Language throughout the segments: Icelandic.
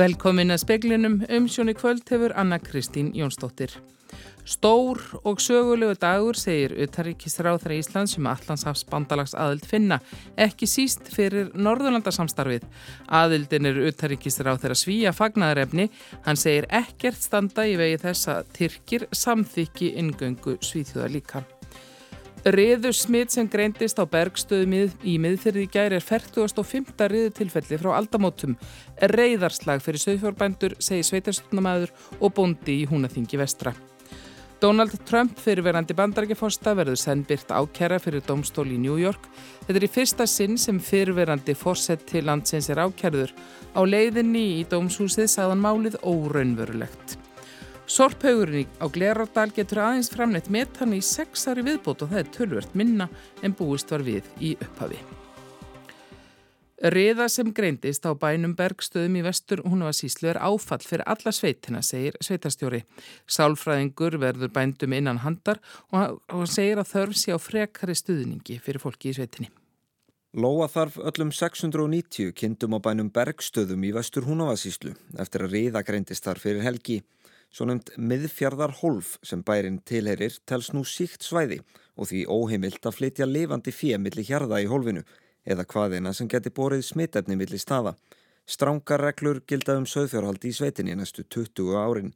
Velkomin að speklinum um sjóni kvöld hefur Anna Kristín Jónsdóttir. Stór og sögulegu dagur segir Utaríkisráþra Íslands um Allandshafs bandalags aðild finna, ekki síst fyrir Norðurlandarsamstarfið. Aðildin er Utaríkisráþra Svíja fagnaðarefni, hann segir ekkert standa í vegi þess að Tyrkir samþykki ingöngu Svíþjóða líka. Riðu smitt sem greindist á bergstöðum í miðfyrði gæri er 40.5. riðu tilfelli frá aldamótum. Reyðarslag fyrir söðfjórbændur, segi sveitarstofnamaður og bondi í húnaþingi vestra. Donald Trump fyrirverandi bandarækjaforsta verður sennbyrt ákjæra fyrir domstól í New York. Þetta er í fyrsta sinn sem fyrirverandi fórsett til landsins er ákjærður. Á leiðinni í dómshúsið sagðan málið óraunverulegt. Sorphauðurinn á Glerárdal getur aðeins framleitt metan í sex ári viðbót og það er tölvert minna en búist var við í upphafi. Riða sem greindist á bænum Bergstöðum í vestur Húnavarsíslu er áfall fyrir alla sveitina, segir sveitarstjóri. Sálfræðingur verður bændum innan handar og hann segir að þörf sé á frekari stuðningi fyrir fólki í sveitinni. Lóa þarf öllum 690 kindum á bænum Bergstöðum í vestur Húnavarsíslu eftir að riða greindist þar fyrir helgi. Svo nefnd miðfjardar hólf sem bærin tilherir tels nú síkt svæði og því óheimilt að flytja lifandi fíamilli hjarða í hólfinu eða hvaðina sem geti borið smitefni milli staða. Strángar reglur gilda um söðfjárhaldi í sveitinni næstu 20 árin.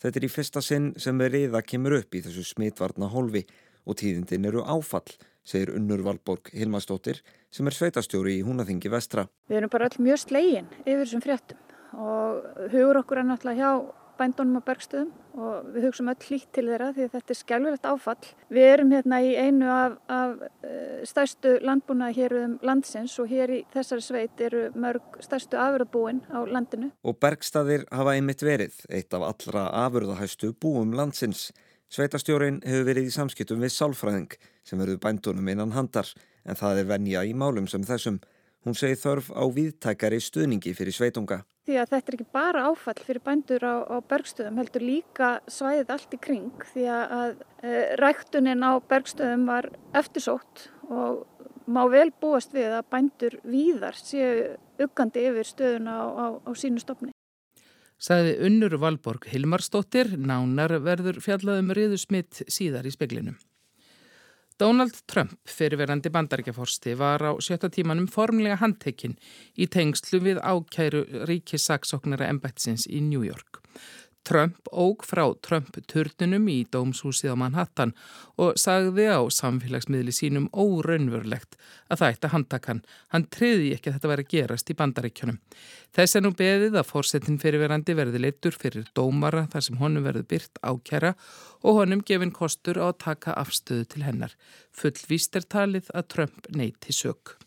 Þetta er í fyrsta sinn sem reyða kemur upp í þessu smitvarna hólfi og tíðindin eru áfall, segir Unnur Valborg Hilmarsdóttir sem er sveitastjóri í Húnaþingi vestra. Við erum bara öll mjög slegin yfir þessum fréttum og hugur okkur er náttúrulega hjá bændunum á bergstöðum og við hugsaum öll hlýtt til þeirra því að þetta er skjálfilegt áfall. Við erum hérna í einu af, af eh, stærstu landbúnaði hér um landsins og hér í þessari sveit eru mörg stærstu afurðabúin á landinu. Og bergstaðir hafa einmitt verið eitt af allra afurðahæstu búum landsins. Sveitastjórin hefur verið í samskiptum við sálfræðing sem verður bændunum innan handar en það er venja í málum sem þessum. Hún segi þörf á viðtækari stuðningi fyrir sveitunga. Því að þetta er ekki bara áfall fyrir bændur á, á bergstöðum, heldur líka svæðið allt í kring því að e, ræktunin á bergstöðum var eftirsótt og má vel búast við að bændur víðar séu uggandi yfir stöðuna á, á, á sínu stopni. Saði unnur Valborg Hilmarsdóttir, nánar verður fjallaðum riðusmitt síðar í speklinum. Donald Trump, fyrirverandi bandaríkjaforsti, var á sjötta tímanum formlega handtekinn í tengslu við ákæru ríkissaksóknara embætsins í New York. Trump óg frá Trump-turnunum í dómshúsið á Manhattan og sagði á samfélagsmiðli sínum óraunverulegt að það ætti að handtakan. Hann triði ekki að þetta væri að gerast í bandaríkjunum. Þess er nú beðið að fórsetin fyrirverandi verði leittur fyrir dómara þar sem honum verði byrt ákjæra og honum gefin kostur á að taka afstöðu til hennar. Fullvíst er talið að Trump neyti sög.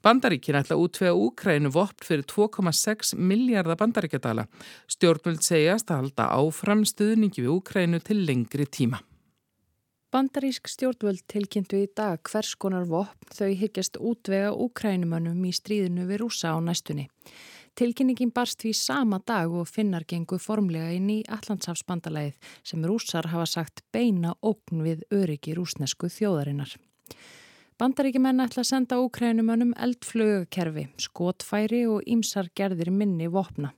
Bandaríkin ætla að útvega Úkrænu vopn fyrir 2,6 miljardar bandaríkjadala. Stjórnvöld segjast að halda áfram stuðningi við Úkrænu til lengri tíma. Bandarísk stjórnvöld tilkynntu í dag hvers konar vopn þau hyggjast útvega Úkrænumannum í stríðinu við rúsa á næstunni. Tilkynningin barst því sama dag og finnar gengu formlega inn í Allandsafsbandalæðið sem rúsar hafa sagt beina ógn við öryggi rúsnesku þjóðarinnar. Bandaríkjumenn ætla að senda úkrænumönnum eldflögakerfi, skotfæri og ímsar gerðir minni vopna.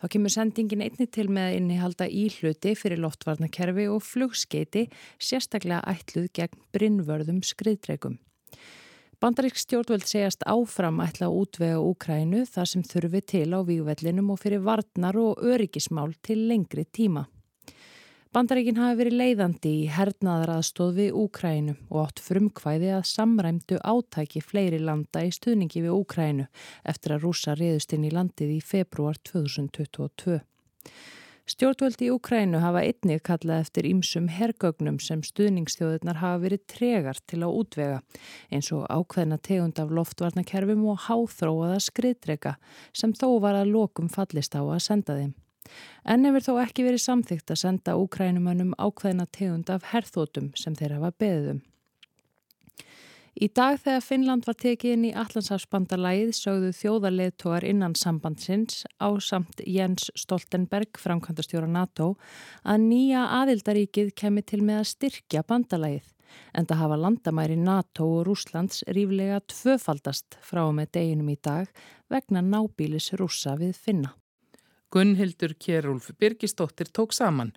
Þá kemur sendingin einni til með að innihalda íhluti fyrir loftvarnakerfi og flugskeiti sérstaklega ætluð gegn brinnvörðum skriðdregum. Bandarík stjórnvöld segjast áfram ætla að útvega Úkrænu þar sem þurfi til á výgvellinum og fyrir varnar og öryggismál til lengri tíma. Bandaríkin hafi verið leiðandi í hernaðaraðstóð við Úkrænu og átt frumkvæði að samræmdu átæki fleiri landa í stuðningi við Úkrænu eftir að rúsa reyðust inn í landið í februar 2022. Stjórnvöldi í Úkrænu hafa einnig kallað eftir ýmsum hergögnum sem stuðningsþjóðunar hafa verið tregar til að útvega eins og ákveðna tegund af loftvarnakerfum og háþróaða skriðdrega sem þó var að lokum fallist á að senda þeim. En hefur þó ekki verið samþygt að senda úkrænumönnum ákveðina tegund af herþótum sem þeir hafa beðum. Í dag þegar Finnland var tekið inn í Allandsafsbandalæð sögðu þjóðarleðtógar innan sambandsins á samt Jens Stoltenberg, framkvæmdastjóra NATO, að nýja aðildaríkið kemi til með að styrkja bandalæðið en það hafa landamæri NATO og Rúslands ríflega tvöfaldast frá með deginum í dag vegna nábílis rúsa við finna. Gunnhildur Kjærúlf Birgisdóttir tók saman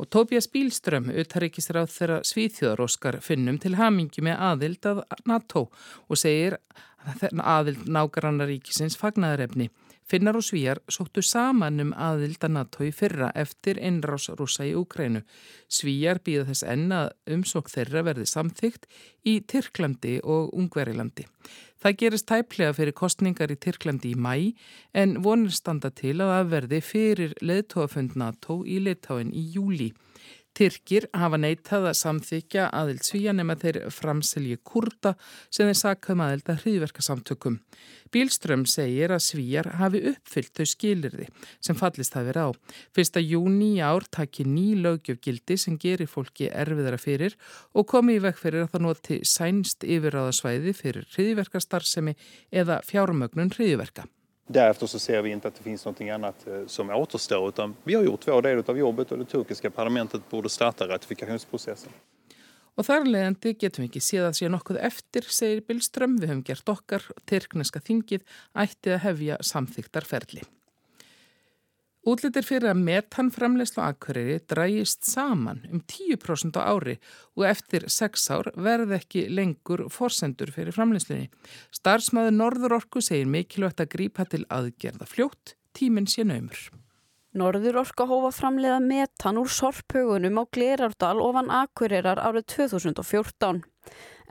og Tóbjás Bílström utarrikisráð þeirra Svíþjóðaróskar finnum til hamingi með aðild að NATO og segir að aðild nágrannaríkisins fagnaðarefni. Finnar og Svíjar sóttu saman um aðild að NATO í fyrra eftir innrás rúsa í Úkrænu. Svíjar býða þess enna umsók þeirra verði samþygt í Tyrklandi og Ungverilandi. Það gerist tæplega fyrir kostningar í Tyrklandi í mæ en vonir standa til að það verði fyrir leðtóafund NATO í leðtáin í júli. Tyrkir hafa neytað að samþykja aðild svíja nema þeir framselji kurda sem þeir sakkaðum aðild að hriðverkasamtökum. Bílström segir að svíjar hafi uppfyllt þau skilirði sem fallist hafi verið á. Fyrsta júni í ár taki ný lögjöfgildi sem gerir fólki erfiðara fyrir og komi í vekk fyrir að það noti sænst yfirráðasvæði fyrir hriðverkastarfsemi eða fjármögnun hriðverka. Därefter så ser vi inte att det finns något annat eh, som återstår utan vi har gjort vår del av jobbet och det turkiska parlamentet borde starta ratifikationsprocessen. Og þar leðandi getum við ekki séð að sé nokkuð eftir, segir Billström, við höfum gert okkar, Tyrkneska þingið ætti að hefja samþyktarferli. Útlitir fyrir að metanframleyslu akkuriri drægist saman um 10% á ári og eftir 6 ár verð ekki lengur forsendur fyrir framleyslunni. Starsmaður Norðurorku segir mikilvægt að grípa til aðgerða fljótt, tíminn sé naumur. Norðurorka hófa framleiða metan úr sorphaugunum á Glerardal ofan akkurirar árið 2014.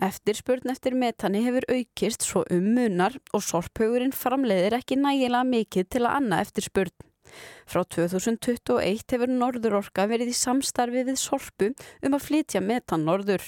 Eftirspurn eftir metani hefur aukist svo um munar og sorphaugurin framleiðir ekki nægilega mikið til að anna eftirspurn. Frá 2021 hefur Norðurorka verið í samstarfi við Sorpu um að flytja metan Norður.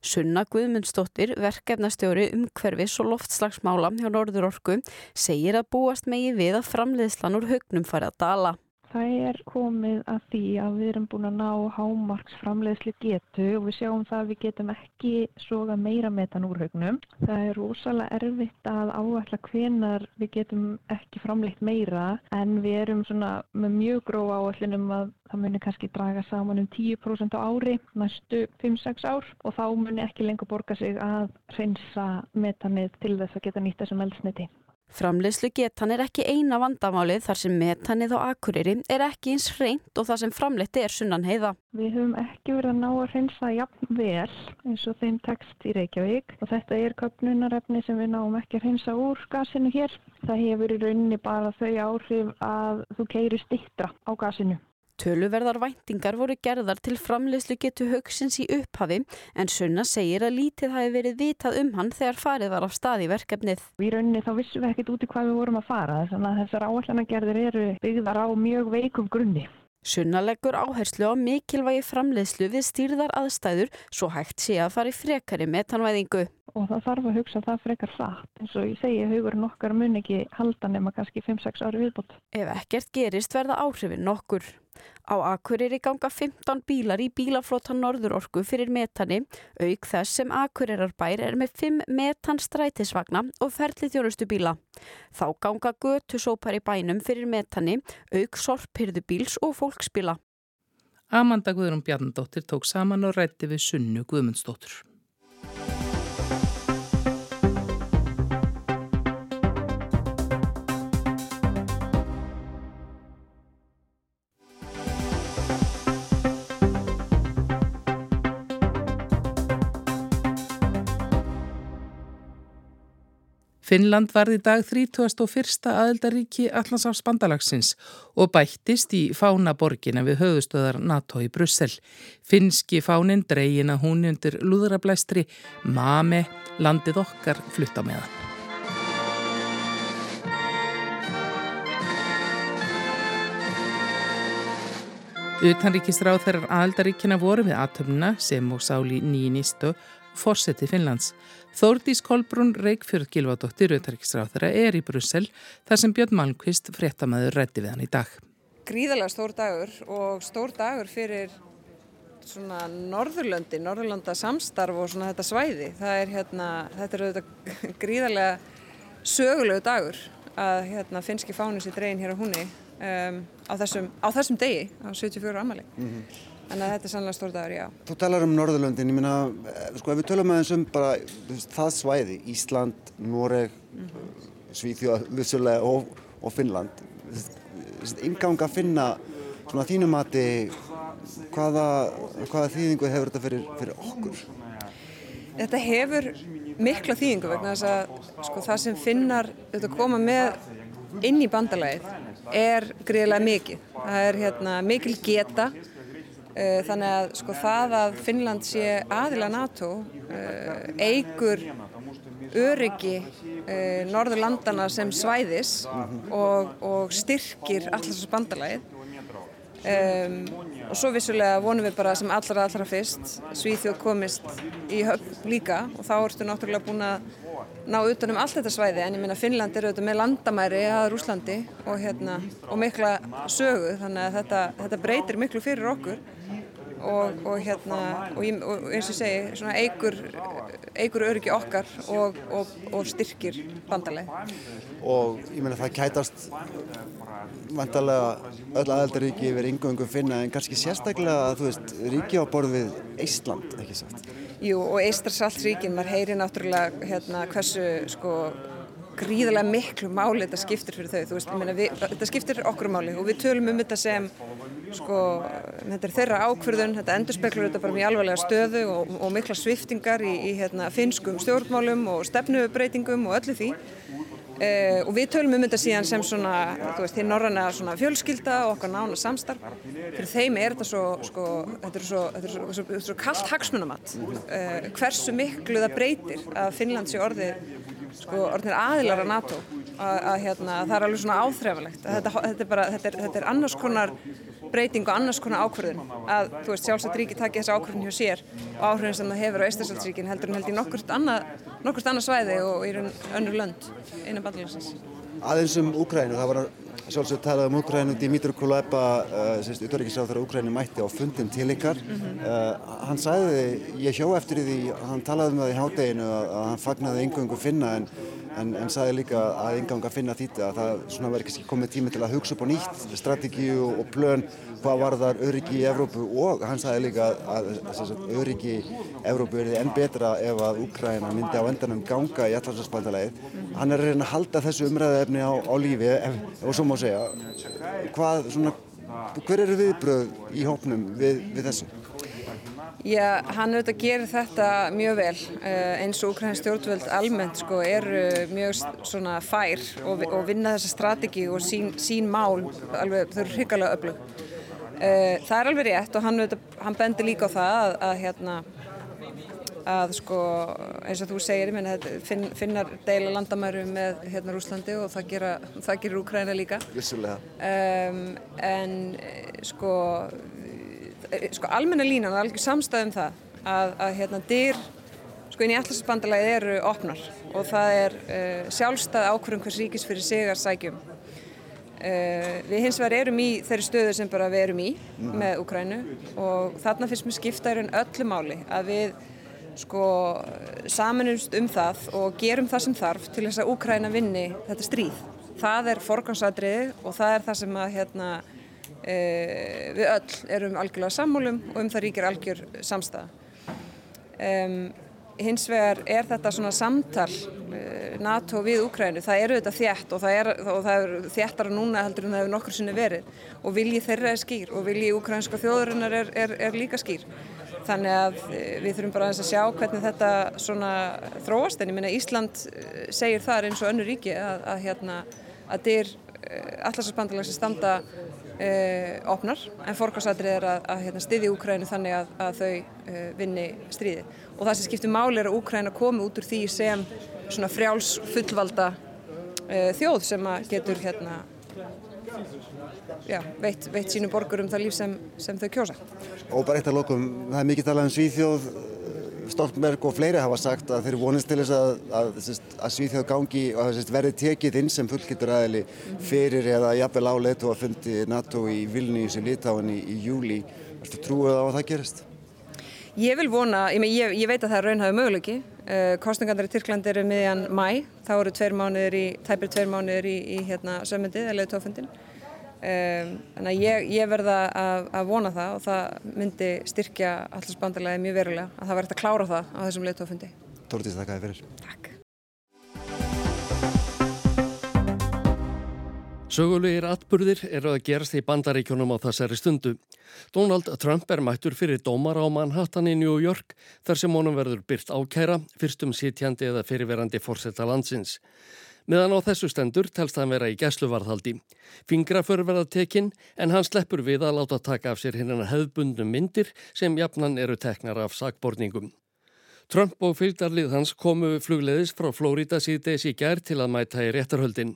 Sunna Guðmundsdóttir, verkefnastjóri umhverfis og loftslagsmála hjá Norðurorku, segir að búast megi við að framleiðslan úr högnum fari að dala. Það er komið að því að við erum búin að ná hámarksframleiðsli getu og við sjáum það að við getum ekki soga meira metan úr haugnum. Það er rosalega erfitt að áætla hvenar við getum ekki framleitt meira en við erum svona með mjög gróð áætlinum að það muni kannski draga saman um 10% á ári næstu 5-6 ár og þá muni ekki lengur borga sig að reynsa metanið til þess að geta nýtt þessum eldsniti. Framleyslu getan er ekki eina vandamálið þar sem metanið á akureyri er ekki eins hreint og það sem framleitt er sunnan heiða. Við höfum ekki verið að ná að hreinsa jafn vel eins og þeim tekst í Reykjavík og þetta er köpnunarefni sem við náum ekki að hreinsa úr gasinu hér. Það hefur í rauninni bara þau áhrif að þú keiri stittra á gasinu. Töluverðar væntingar voru gerðar til framleyslu getu högsins í upphafi en Sunna segir að lítið hafi verið vitað um hann þegar farið var á stað í verkefnið. Í rauninni þá vissum við ekkit úti hvað við vorum að fara þannig að þessar áallanagerðir eru byggðar á mjög veikum grunni. Sunna leggur áherslu á mikilvægi framleiðslu við stýrðar aðstæður svo hægt sé að fara í frekari metanvæðingu. Og það þarf að hugsa það frekar satt. En svo ég segi, hugurinn okkar mun ekki halda nema kannski 5-6 ári viðbútt. Ef ekkert gerist verða áhrifin nokkur. Á Akureyri ganga 15 bílar í bílaflótan Norðurorku fyrir metani, auk þess sem Akureyrarbær er með 5 metanstrætisvagna og ferli þjónustu bíla. Þá ganga götusópar í bænum fyrir metani, auk sorphyrðubíls og fólksbíla. Amanda Guðrún Bjarnadóttir tók saman og rætti við Sunnu Guðmundsdóttur. Finnland varði dag 31. aðeldaríki Allansáfs bandalagsins og bættist í fánaborgina við höfustöðar NATO í Brussel. Finnski fánin dreygin að hún undir lúðrablæstri Mame landið okkar flutta meðan. Utanríkisráð þeirrar aðeldaríkina voru við atöfna sem og sáli nýnistu fórseti Finnlands. Þórdís Kolbrún Reykjörð Gilvardóttir auðvitaðriksráþara er í Brussel þar sem Björn Malmqvist fréttamaður rætti við hann í dag. Gríðalega stór dagur og stór dagur fyrir svona Norðurlöndi, Norðurlanda samstarf og svona þetta svæði. Það er hérna, þetta er auðvitað gríðarlega sögulegu dagur að hérna finnski fánu sér dregin hér á húnni um, á, þessum, á þessum degi á 74 amali. Mm -hmm. Þannig að þetta er sannlega stór dagur, já. Þú talar um Norðurlöndin, ég minna, sko ef við tölum aðeins um bara það svæði, Ísland, Noreg, mm -hmm. Svíþjóð, Vissulega og, og Finnland, ingang að finna svona þínum mati hvaða, hvaða þýðingu hefur þetta fyrir, fyrir okkur? Þetta hefur mikla þýðingu vegna þess að sko, það sem finnar þetta koma með inn í bandalæðið er greiðilega mikið. Það er hérna, mikil geta þannig að sko, það að Finnland sé aðila NATO eigur öryggi uh, Norðurlandana sem svæðis og, og styrkir allars bandalæðið Um, og svo vissulega vonum við bara sem allra allra fyrst Svíþjóð komist í höfn líka og þá ertu náttúrulega búin að ná utanum allt þetta svæði en ég minna Finnland er auðvitað með landamæri að Rúslandi og, hérna, og mikla sögu þannig að þetta, þetta breytir miklu fyrir okkur og, og, hérna, og eins og segi svona eigur, eigur öryggi okkar og styrkir bandaleg og ég meina það kætast vantarlega öll aðeldaríki yfir yngöngum finna en kannski sérstaklega að þú veist ríki á borð við Ísland, ekki satt? Jú og Ístarsaltsríkin, maður heyri náttúrulega hérna hversu sko gríðarlega miklu máli þetta skiptir fyrir þau, þú veist, meina við, þetta skiptir okkur máli og við tölum um þetta sem sko, þetta er þeirra ákverðun, þetta endurspeiklur þetta bara mjög alvarlega stöðu og, og mikla sviftingar í, í hérna, finskum stjórnmálum og stefnubreitingum og öllu því Uh, og við tölum um þetta síðan sem svona, þú veist, því norranna svona fjölskylda og okkar nána samstarf. Fyrir þeim er þetta svo, sko, þetta er svo, þetta er svo, svo, svo kallt hagsmunamatt. Uh, hversu miklu það breytir að Finnland sé orðið, sko, orðið aðilar að NATO. Að hérna, það er alveg svona áþrefalegt. Þetta, þetta, er bara, þetta, er, þetta er annars konar breyting og annars konar ákvörðun að þú veist sjálfsagt ríki takja þessu ákvörðun hjá sér og áhrifin sem það hefur á Íslandsríkin heldur en held í nokkurt annað, annað svæði og í raun önnur lönd innan bandalagsins. Aðeins um Úkrænu, það var sjálfsagt talað um Úkrænu, Dimitri Kuleba, uh, uthverjikisráð þegar Úkrænu mætti á fundin til ykkar. Mm -hmm. uh, hann sagði, ég hjó eftir því, hann talaði um það í hádeginu að, að hann fagnaði yngöngu finna en en, en sagði líka að engang að finna þýtti að það verður kannski komið tími til að hugsa upp á nýtt strategíu og plön hvað var þar öryggi í Evrópu og hann sagði líka að, að, að öryggi í Evrópu er enn betra ef að Úkræna myndi á endanum ganga í allarsvarsbandalagið. Hann er að reyna að halda þessu umræðaefni á, á lífi ef, og svo má segja hvað svona hver eru viðbröð í hópnum við, við þessu? Já, hann auðvitað gerir þetta mjög vel uh, eins og Ukraíns stjórnvöld almennt sko eru mjög svona fær og, og vinna þessa strategi og sín, sín mál alveg, þau eru hrikalega öflug. Uh, það er alveg rétt og hann, hann bendir líka á það að, að hérna að sko eins og þú segir menn, finn, finnar deila landamæru með hérna Rúslandi og það, gera, það gerir Úkræna líka. Um, en sko sko almenna línan og alveg samstæðum það að, að hérna dyr sko inn í allarsbandalæði eru opnar og það er uh, sjálfstæð ákvörðum hvers ríkis fyrir sigar sækjum uh, við hins vegar erum í þeirri stöðu sem bara við erum í mm. með Ukrænu og þarna finnst mér skiptaðurinn öllu máli að við sko samanumst um það og gerum það sem þarf til þess að Ukræna vinni þetta stríð það er forgansadrið og það er það sem að hérna Uh, við öll erum algjörlega sammúlum og um það ríkir algjör samstæða. Um, hins vegar er þetta svona samtal uh, NATO við Úkrænu, það eru þetta þjætt og það er, og það er þjættara núna heldur en það hefur nokkur sinni verið. Og vilji þeirra er skýr og vilji úkrænska þjóðurinnar er, er, er líka skýr. Þannig að uh, við þurfum bara að sjá hvernig þetta svona þróast. En ég minna Ísland segir þar eins og önnu ríki að, að, hérna, að dyr allarsasbandalags standa opnar en fórkvæmsadrið er að, að hérna, styðja Úkrænu þannig að, að þau uh, vinni stríði og það sem skiptir máli er að Úkræna komi út úr því sem svona frjáls fullvalda uh, þjóð sem getur hérna, já, veitt, veitt sínu borgur um það líf sem, sem þau kjósa. Og bara eitt að lokum, það er mikið talað um Svíþjóð Stoltenberg og fleiri hafa sagt að þeir vonist til þess að, að, að Svíþjóð gangi og að verði tekið inn sem fullgittur aðili fyrir eða jafnvel áleitu að fundi NATO í Vilnius í Litáin í, í júli. Erstu trúið á að það gerist? Ég vil vona, ég, ég, ég veit að það raunhæðu möguleiki. Uh, Kostningarnir í Tyrkland eru miðjan mæ, þá eru tveir mánuðir í, tæpir tveir mánuðir í, í hérna, sömyndið, eða leiðtófundin. Um, þannig að ég, ég verða að, að vona það og það myndi styrkja allars bandarlega mjög verulega að það verður að klára það á þessum leiðtófundi. Tórtís, þakka þið fyrir. Takk. Sögulegir atburðir eru að gerast í bandaríkjónum á þessari stundu. Donald Trump er mættur fyrir dómar á Manhattan í New York þar sem honum verður byrt ákæra, fyrstum sitjandi eða fyrirverandi fórsetta landsins. Meðan á þessu stendur telst hann vera í gæsluvarðhaldi. Fingraför verða tekinn en hann sleppur við að láta taka af sér hinnan hefðbundnum myndir sem jafnan eru teknar af sakborningum. Trump og fylgdarlið hans komu flugleðis frá Flórida síðdeis í gær til að mæta í réttarhöldin.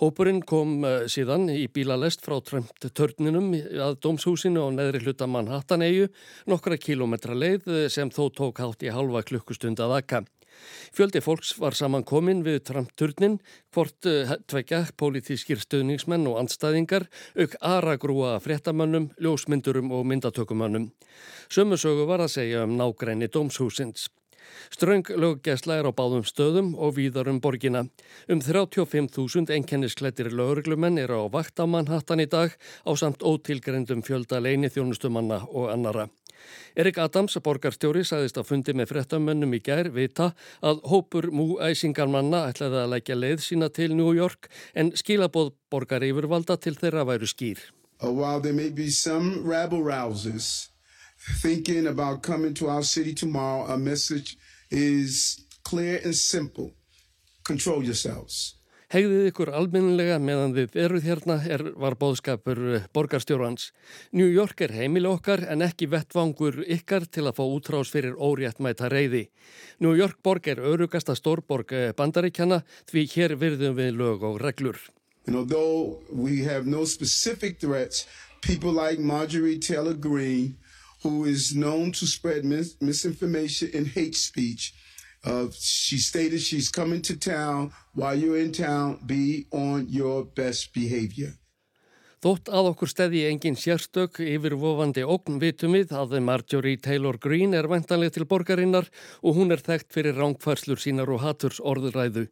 Hópurinn kom eh, síðan í bílalest frá Trump-törninum að dómshúsinu á neðri hluta Manhattan-eigu nokkra kilometra leið eh, sem þó tók hátt í halva klukkustund að akka. Fjöldi fólks var saman komin við Trump-turnin, hvort uh, tvekja pólitískir stöðningsmenn og andstæðingar, auk aragrúa fréttamannum, ljósmyndurum og myndatökumannum. Sömmusögu var að segja um nágræni dómshúsins. Ströng löggesla er á báðum stöðum og víðar um borgina. Um 35.000 enkennisklættir lögreglumenn eru á vakt á Manhattan í dag á samt ótilgrendum fjölda leini þjónustumanna og annara. Erik Adams, borgarstjóri, sagðist að fundi með frettamönnum í gær vita að hópur múæsingarmanna ætlaði að lækja leið sína til New York en skilabóð borgar yfirvalda til þeirra væru skýr. Uh, while there may be some rabble rousers thinking about coming to our city tomorrow, our message is clear and simple. Control yourselves. Hegðið ykkur alminnilega meðan við eruð hérna er, var bóðskapur eh, borgarstjórans. New York er heimili okkar en ekki vettvangur ykkar til að fá útrás fyrir óréttmæta reyði. New York borg er örugasta stórborg eh, bandaríkjana því hér virðum við lög og reglur. And although we have no specific threats, people like Marjorie Taylor Greene who is known to spread mis misinformation and hate speech. She stated she's coming to town. While you're in town, be on your best behavior. Þótt að okkur steddi engin sérstök yfir vofandi ógn vitum við að Marjorie Taylor Greene er vendanlega til borgarinnar og hún er þekkt fyrir rángfærslur sínar og haturs orðuræðu.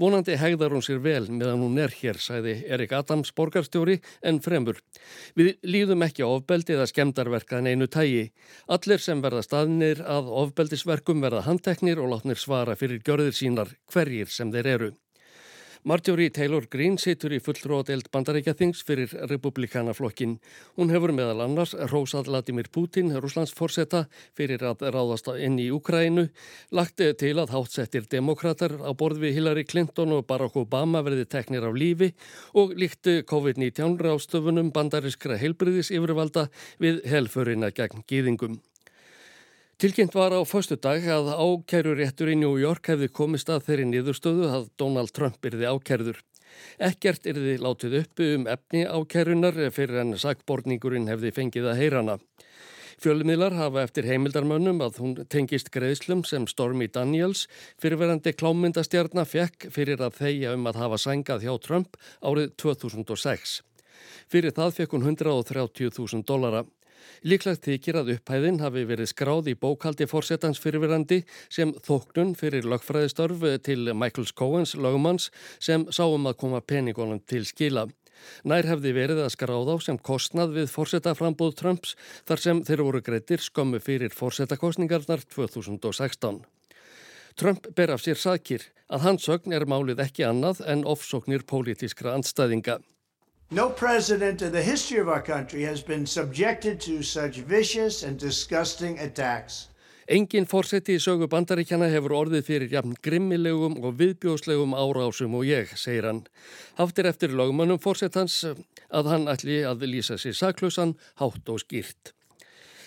Vonandi hegðar hún sér vel meðan hún er hér, sæði Erik Adams borgarstjóri en fremur. Við líðum ekki ofbeldi eða skemdarverkaðin einu tægi. Allir sem verða staðnir að ofbeldisverkum verða handteknir og látnir svara fyrir gjörðir sínar hverjir sem þeir eru. Marjorie Taylor Greene situr í fullróðeld bandarækjathings fyrir republikanaflokkin. Hún hefur meðal annars rósað Vladimir Putin, Rúslands forsetta, fyrir að ráðast inn í Ukrænu, lagt til að hátsettir demokrater á borð við Hillary Clinton og Barack Obama verði teknir af lífi og líkt COVID-19 rástöfunum bandariskra heilbriðis yfirvalda við helfurina gegn gýðingum. Tilkynnt var á förstu dag að ákæruréttur í New York hefði komist að þeirri niðurstöðu að Donald Trump yrði ákærður. Ekkert yrði látið uppu um efni ákærunar fyrir en sakborningurinn hefði fengið að heyrana. Fjölmiðlar hafa eftir heimildarmönnum að hún tengist greiðslum sem Stormy Daniels fyrirverandi klámyndastjarnar fekk fyrir að þeia um að hafa sængað hjá Trump árið 2006. Fyrir það fekk hún 130.000 dollara. Líklagt þykir að upphæðin hafi verið skráð í bókaldi fórsetans fyrirverandi sem þóknun fyrir lögfræðistörf til Michael Cohens lögumanns sem sáum að koma peningunum til skila. Nær hefði verið að skráða á sem kostnað við fórsetaframbóð Trumps þar sem þeir voru greitir skömmu fyrir fórsetakostningarnar 2016. Trump ber af sér sakir að hans sögn er málið ekki annað en ofsóknir pólitískra andstæðinga. No president in the history of our country has been subjected to such vicious and disgusting attacks. Engin fórseti í sögu bandaríkjana hefur orðið fyrir jafn grimmilegum og viðbjóslegum árásum og ég, segir hann. Haftir eftir lögmannum fórsetans að hann ætli að lýsa sér saklusan, hátt og skýrt.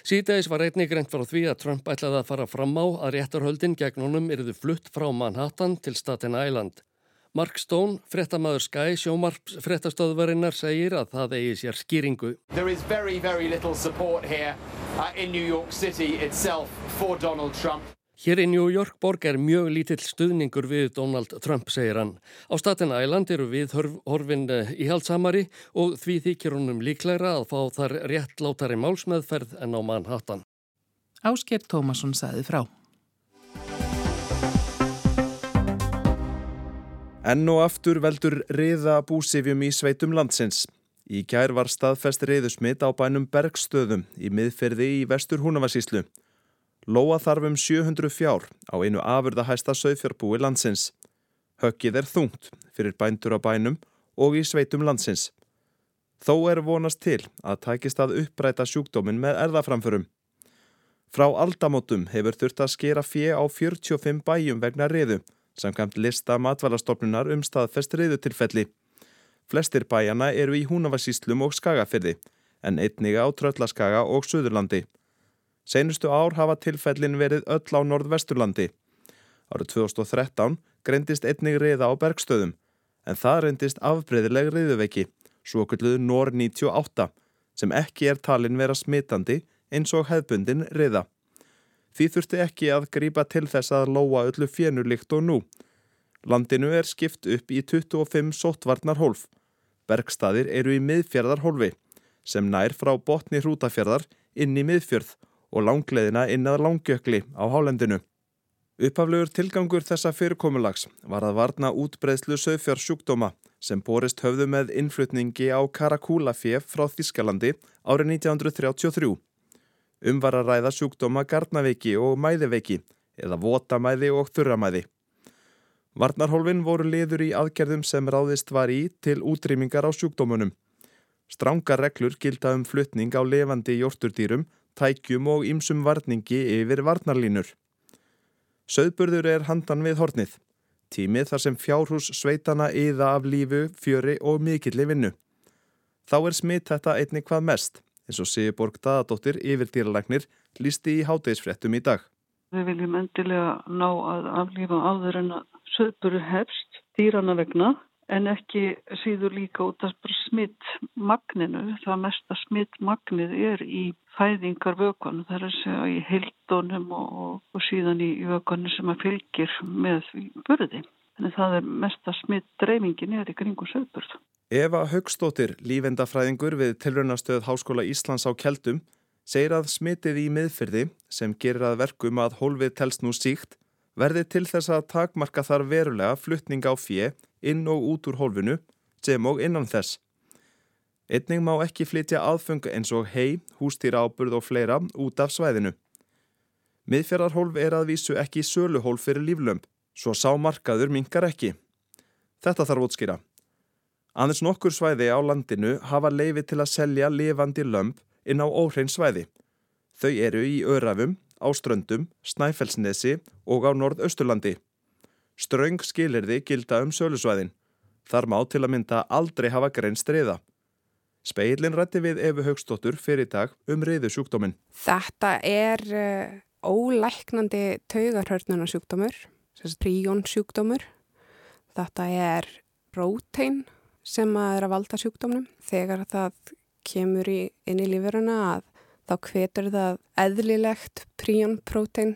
Síðdeis var einnig greint frá því að Trump ætlaði að fara fram á að réttarhöldin gegn honum erðu flutt frá Manhattan til Staten Island. Mark Stone, frettamæður Sky, sjómarps frettastöðvarinnar, segir að það eigi sér skýringu. There is very, very little support here uh, in New York City itself for Donald Trump. Hér í New York borg er mjög lítill stuðningur við Donald Trump, segir hann. Á Staten Island eru við horfin uh, íhaldsamari og því þykir honum líklæra að fá þar réttlátari málsmeðferð en á Manhattan. Ásker Tómasson saði frá. Enn og aftur veldur riða búsifjum í sveitum landsins. Í gær var staðfest riðusmitt á bænum Bergstöðum í miðferði í vestur Húnavarsíslu. Lóa þarfum 700 fjár á einu afurðahæsta sögfjárbúi landsins. Höggið er þungt fyrir bændur á bænum og í sveitum landsins. Þó er vonast til að tækist að uppræta sjúkdómin með erðaframförum. Frá aldamótum hefur þurft að skera fjö á 45 bæjum vegna riðu samkvæmt lista matvalastofnunar um staðfest reyðutilfelli. Flestir bæjana eru í Húnavarsíslum og Skagafyrði, en einniga á Tröllaskaga og Suðurlandi. Seinustu ár hafa tilfellin verið öll á Norðvesturlandi. Árið 2013 greindist einnig reyða á bergstöðum, en það reyndist afbreyðileg reyðuveiki, svo okkurluðu NOR 98, sem ekki er talin vera smitandi eins og hefbundin reyða. Því þurfti ekki að grípa til þess að lóa öllu fjenulikt og nú. Landinu er skipt upp í 25 sóttvarnarhólf. Bergstaðir eru í miðfjörðarhólfi sem nær frá botni hrútafjörðar inn í miðfjörð og langleðina inn að langjökli á hálendinu. Uppaflegur tilgangur þessa fyrirkomulags var að varna útbreðslu sögfjársjúkdóma sem borist höfðu með innflutningi á Karakúlafjef frá Þískalandi árið 1933. Um var að ræða sjúkdóma garnaveiki og mæðiveiki eða votamæði og þurramæði. Varnarhólfin voru liður í aðgerðum sem ráðist var í til útrýmingar á sjúkdómunum. Stránga reglur gilda um fluttning á levandi jórturdýrum, tækjum og ýmsum varningi yfir varnarlínur. Söðburður er handan við hornið. Tímið þar sem fjárhús sveitana yða af lífu, fjöri og mikilli vinnu. Þá er smitt þetta einnig hvað mest eins og Sigurborg Daðadóttir yfir dýralagnir lísti í hátægisfrettum í dag. Við viljum endilega ná að aflífa áður en að söðburu hefst dýrana vegna en ekki síður líka út af smittmagninu. Það mesta smittmagnið er í fæðingar vökun. Það er að segja í heildónum og, og síðan í vökunu sem að fylgir með burði. Þannig það er mesta smittdreifingin er í kringu söðburð. Eva Högstóttir, lífendafræðingur við tilraunastöð Háskóla Íslands á Kjeldum, segir að smitið í miðfyrði, sem gerir að verkum að hólfið telst nú síkt, verði til þess að takmarka þar verulega fluttning á fjö inn og út úr hólfinu, sem og innan þess. Einning má ekki flytja aðfung eins og hei, hústýra áburð og fleira út af svæðinu. Miðfjörðarhólf er að vísu ekki söluhólf fyrir líflömp, svo sámarkaður minkar ekki. Þetta þarf útskýra. Aðeins nokkur svæði á landinu hafa leifi til að selja lifandi lömp inn á óhrein svæði. Þau eru í Örafum, á Ströndum, Snæfellsnesi og á Norðausturlandi. Ströng skilirði gilda um sölusvæðin. Þar má til að mynda aldrei hafa grein streiða. Speilin rætti við Efu Högstóttur fyrir dag um reyðu sjúkdóminn. Þetta er uh, ólæknandi taugarhörnunarsjúkdómur, príjón sjúkdómur. Þetta er rótein sem að er að valda sjúkdómnum. Þegar það kemur í, inn í lífuruna að þá hvetur það eðlilegt príonprótein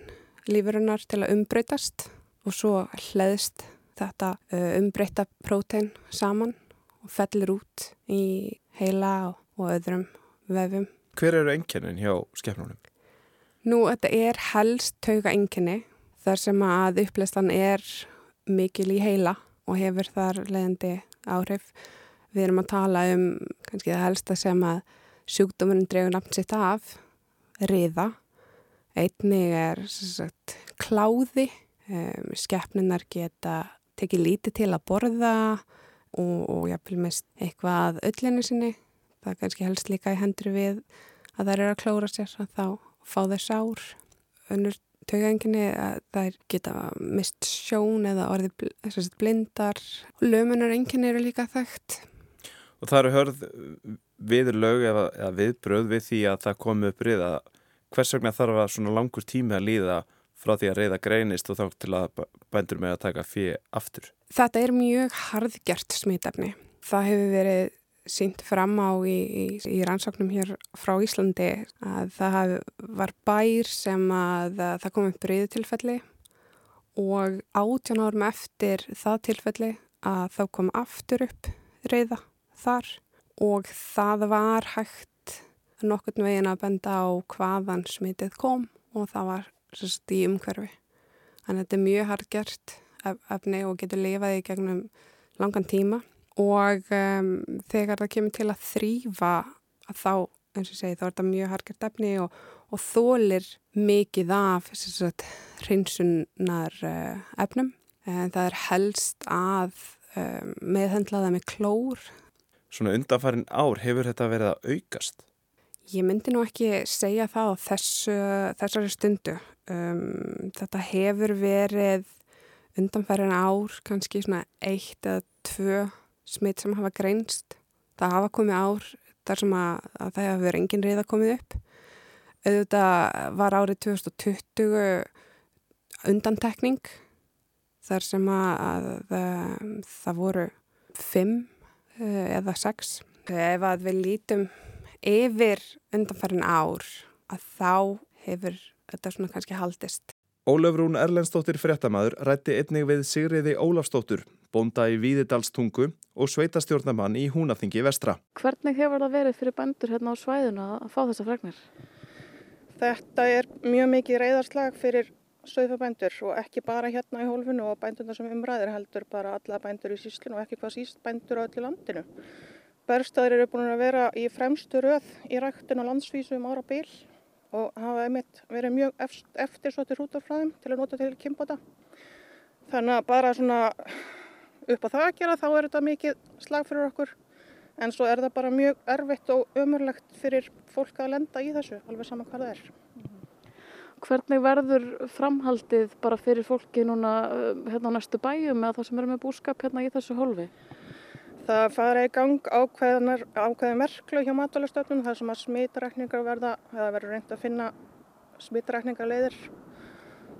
lífurunar til að umbreytast og svo hlæðist þetta umbreyta prótein saman og fellir út í heila og öðrum vefum. Hver eru enginnin hjá skefnunum? Nú, þetta er helst tauga enginni þar sem að upplæstan er mikil í heila og hefur þar leðandi áhrif. Við erum að tala um kannski það helsta sem að sjúkdómurinn dregur nafn sitt af, riða. Einnig er sagt, kláði, um, skeppninar geta tekið lítið til að borða og, og jáfnvel mest eitthvað öllinni sinni. Það er kannski helst líka í hendur við að það eru að klóra sér að þá fá þess ár. Önnur taugenginni að þær geta mist sjón eða orðið blindar og lömunar enginni eru líka þekkt. Og það eru hörð viðlög eða, eða viðbröð við því að það komi upp riða. Hvers vegna þarf að svona langur tími að líða frá því að reyða greinist og þá til að bændur með að taka fyrir aftur? Þetta er mjög harðgjart smitefni. Það hefur verið sínt fram á í, í, í rannsóknum hér frá Íslandi að það var bær sem að það kom upp reyðutilfelli og átján árum eftir það tilfelli að þá kom aftur upp reyða þar og það var hægt nokkurn veginn að benda á hvaðan smitið kom og það var sérst í umhverfi. Þannig að þetta er mjög hardgjert efni og getur lifaði í gegnum langan tíma og um, þegar það kemur til að þrýfa að þá, eins og segi, þá er þetta mjög hardgjert efni og, og þólir mikið af sagt, hreinsunar uh, efnum. En það er helst að um, meðhendlaða með klór. Svona undanfarin ár hefur þetta verið að aukast? Ég myndi nú ekki segja það á þessu, þessari stundu. Um, þetta hefur verið undanfærin ár, kannski svona eitt eða tvö smitt sem hafa greinst. Það hafa komið ár þar sem að, að það hefur engin reyða komið upp. Auðvitað var árið 2020 undantekning þar sem að, að, að það voru fimm eh, eða sex. Ef að við lítum yfir undanfærin ár að þá hefur þetta svona kannski haldist. Ólafrún Erlendstóttir fréttamaður rætti einnig við Sigriði Ólafstóttur, bonda í Víðidalstungu og sveitastjórnamann í Húnaþingi vestra. Hvernig hefur það verið fyrir bændur hérna á svæðuna að fá þessa fregnir? Þetta er mjög mikið reyðarslag fyrir söðfabændur og ekki bara hérna í hólfinu og bændurna sem umræðir heldur bara alla bændur í síslinu og ekki hvað síst bændur á öllu landinu. Berstaðir eru búin að vera í fremstu röð í ræktinu og landsvísu um ára bíl og hafa einmitt verið mjög eftir svo til hrútafræðum til að nota til kimbota. Þannig að bara svona upp á það að gera þá er þetta mikið slag fyrir okkur en svo er það bara mjög erfitt og ömurlegt fyrir fólk að lenda í þessu alveg saman hvað það er. Hvernig verður framhaldið bara fyrir fólki núna hérna á næstu bæjum eða það sem eru með búskap hérna í þessu hólfi? Það fara í gang ákveði merklu hjá matalastöfnum þar sem að smitrækningar verða, það verður reynd að finna smitrækningarleiðir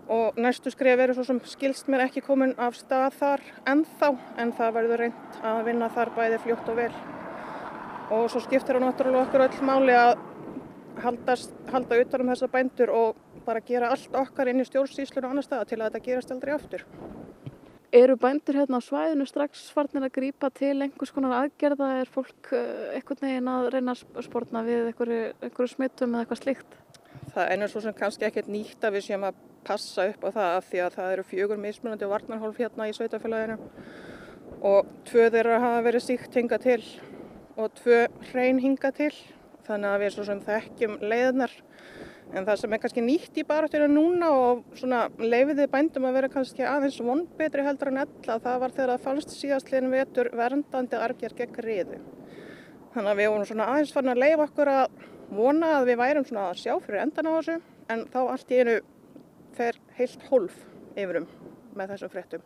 og næstu skrif verður svo sem skilst mér ekki komin af stað þar ennþá en það verður reynd að vinna þar bæði fljótt og vel og svo skiptir það náttúrulega okkur öll máli að haldast, halda utan um þessa bændur og bara gera allt okkar inn í stjórnsýslun og annar staða til að þetta gerast aldrei aftur. Eru bændur hérna á svæðinu strax farnir að grýpa til einhvers konar aðgerða? Er fólk eh, einhvern veginn að reyna að spórna við einhverju, einhverju smittum eða eitthvað slikt? Það er einu svo sem kannski ekkert nýtt að við séum að passa upp á það af því að það eru fjögur mismunandi varnarhólf hérna í sveitafélaginu og tvö þeirra hafa verið síkt hinga til og tvö hrein hinga til þannig að við svo sem þekkjum leiðnar En það sem er kannski nýtt í baráttinu núna og svona leifiði bændum að vera kannski aðeins vonbetri heldur en ella það var þegar það fannst síðastliðin vetur verndandi argjar gegn riðu. Þannig að við vorum svona aðeins fann að leifa okkur að vona að við værum svona að sjá fyrir endan á þessu en þá allt í einu fer heilt hólf yfirum með þessum fréttum.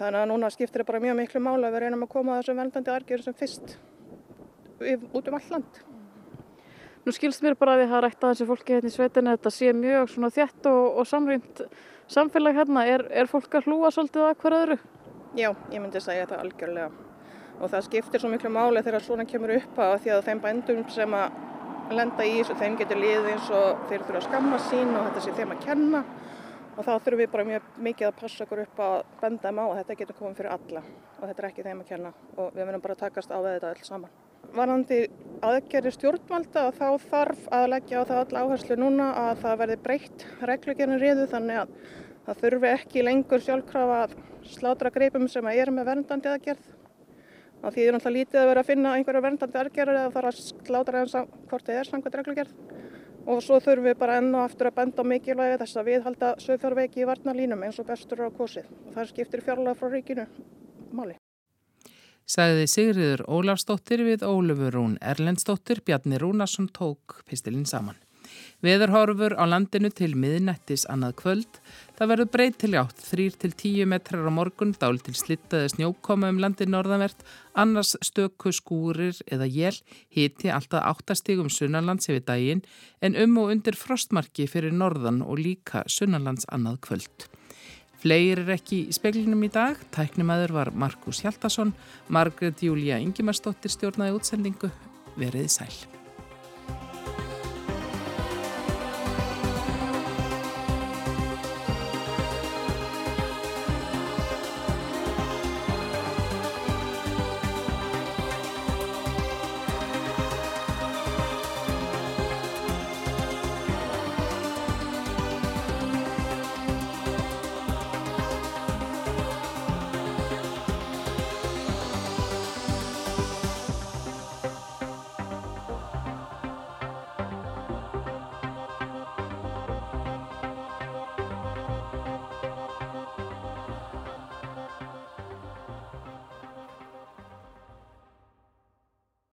Þannig að núna skiptir það bara mjög miklu mála að við reynum að koma að þessum verndandi argjur sem fyrst út um all land. Nú skilst mér bara að rætt að þessi fólki hérna í sveitinu þetta sé mjög svona þjætt og, og samrýmt samfélag hérna. Er, er fólk að hlúa svolítið að hver öðru? Já, ég myndi segja þetta algjörlega. Og það skiptir svo miklu máli þegar svona kemur upp að því að þeim bændum sem að lenda í þessu, þeim getur liðið eins og þeir þurfa að skamma sín og þetta sé þeim að kenna. Og þá þurfum við bara mjög mikið að passa okkur upp að benda þeim á að þetta getur komið fyrir alla og þetta er ekki þeim að kenna og við verðum bara að takast á þetta öll saman varandi aðgerri stjórnvalda þá þarf að leggja á það all áherslu núna að það verði breytt reglugjörnum riðu þannig að það þurfi ekki lengur sjálfkrafa slátra greipum sem er með verndandi aðgerð. Það þýðir náttúrulega lítið að vera að finna einhverju verndandi aðgerður eða fara að slátra eins að hvort þið er samkvæmt reglugjörð. Og svo þurfum við bara enn og aftur að benda á mikilvægi þess að við halda sögfjárveiki í varnalínum eins og bestur á kosið. Það skiptir fjárlega frá ríkinu máli sagði Sigriður Ólafsdóttir við Ólufur Rún Erlendsdóttir, Bjarni Rúnarsson tók pistilinn saman. Veðurhorfur á landinu til miðnættis annað kvöld. Það verður breyt til átt, 3-10 metrar á morgun, dál til slittaði snjókoma um landin norðanvert, annars stöku skúrir eða jél, hiti alltaf áttastígum sunnalands yfir daginn, en um og undir frostmarki fyrir norðan og líka sunnalands annað kvöld. Fleir er ekki í speklinum í dag. Tæknimaður var Markus Hjaldarsson, Margret Júlia Ingimarsdóttir stjórnaði útsendingu. Verið sæl.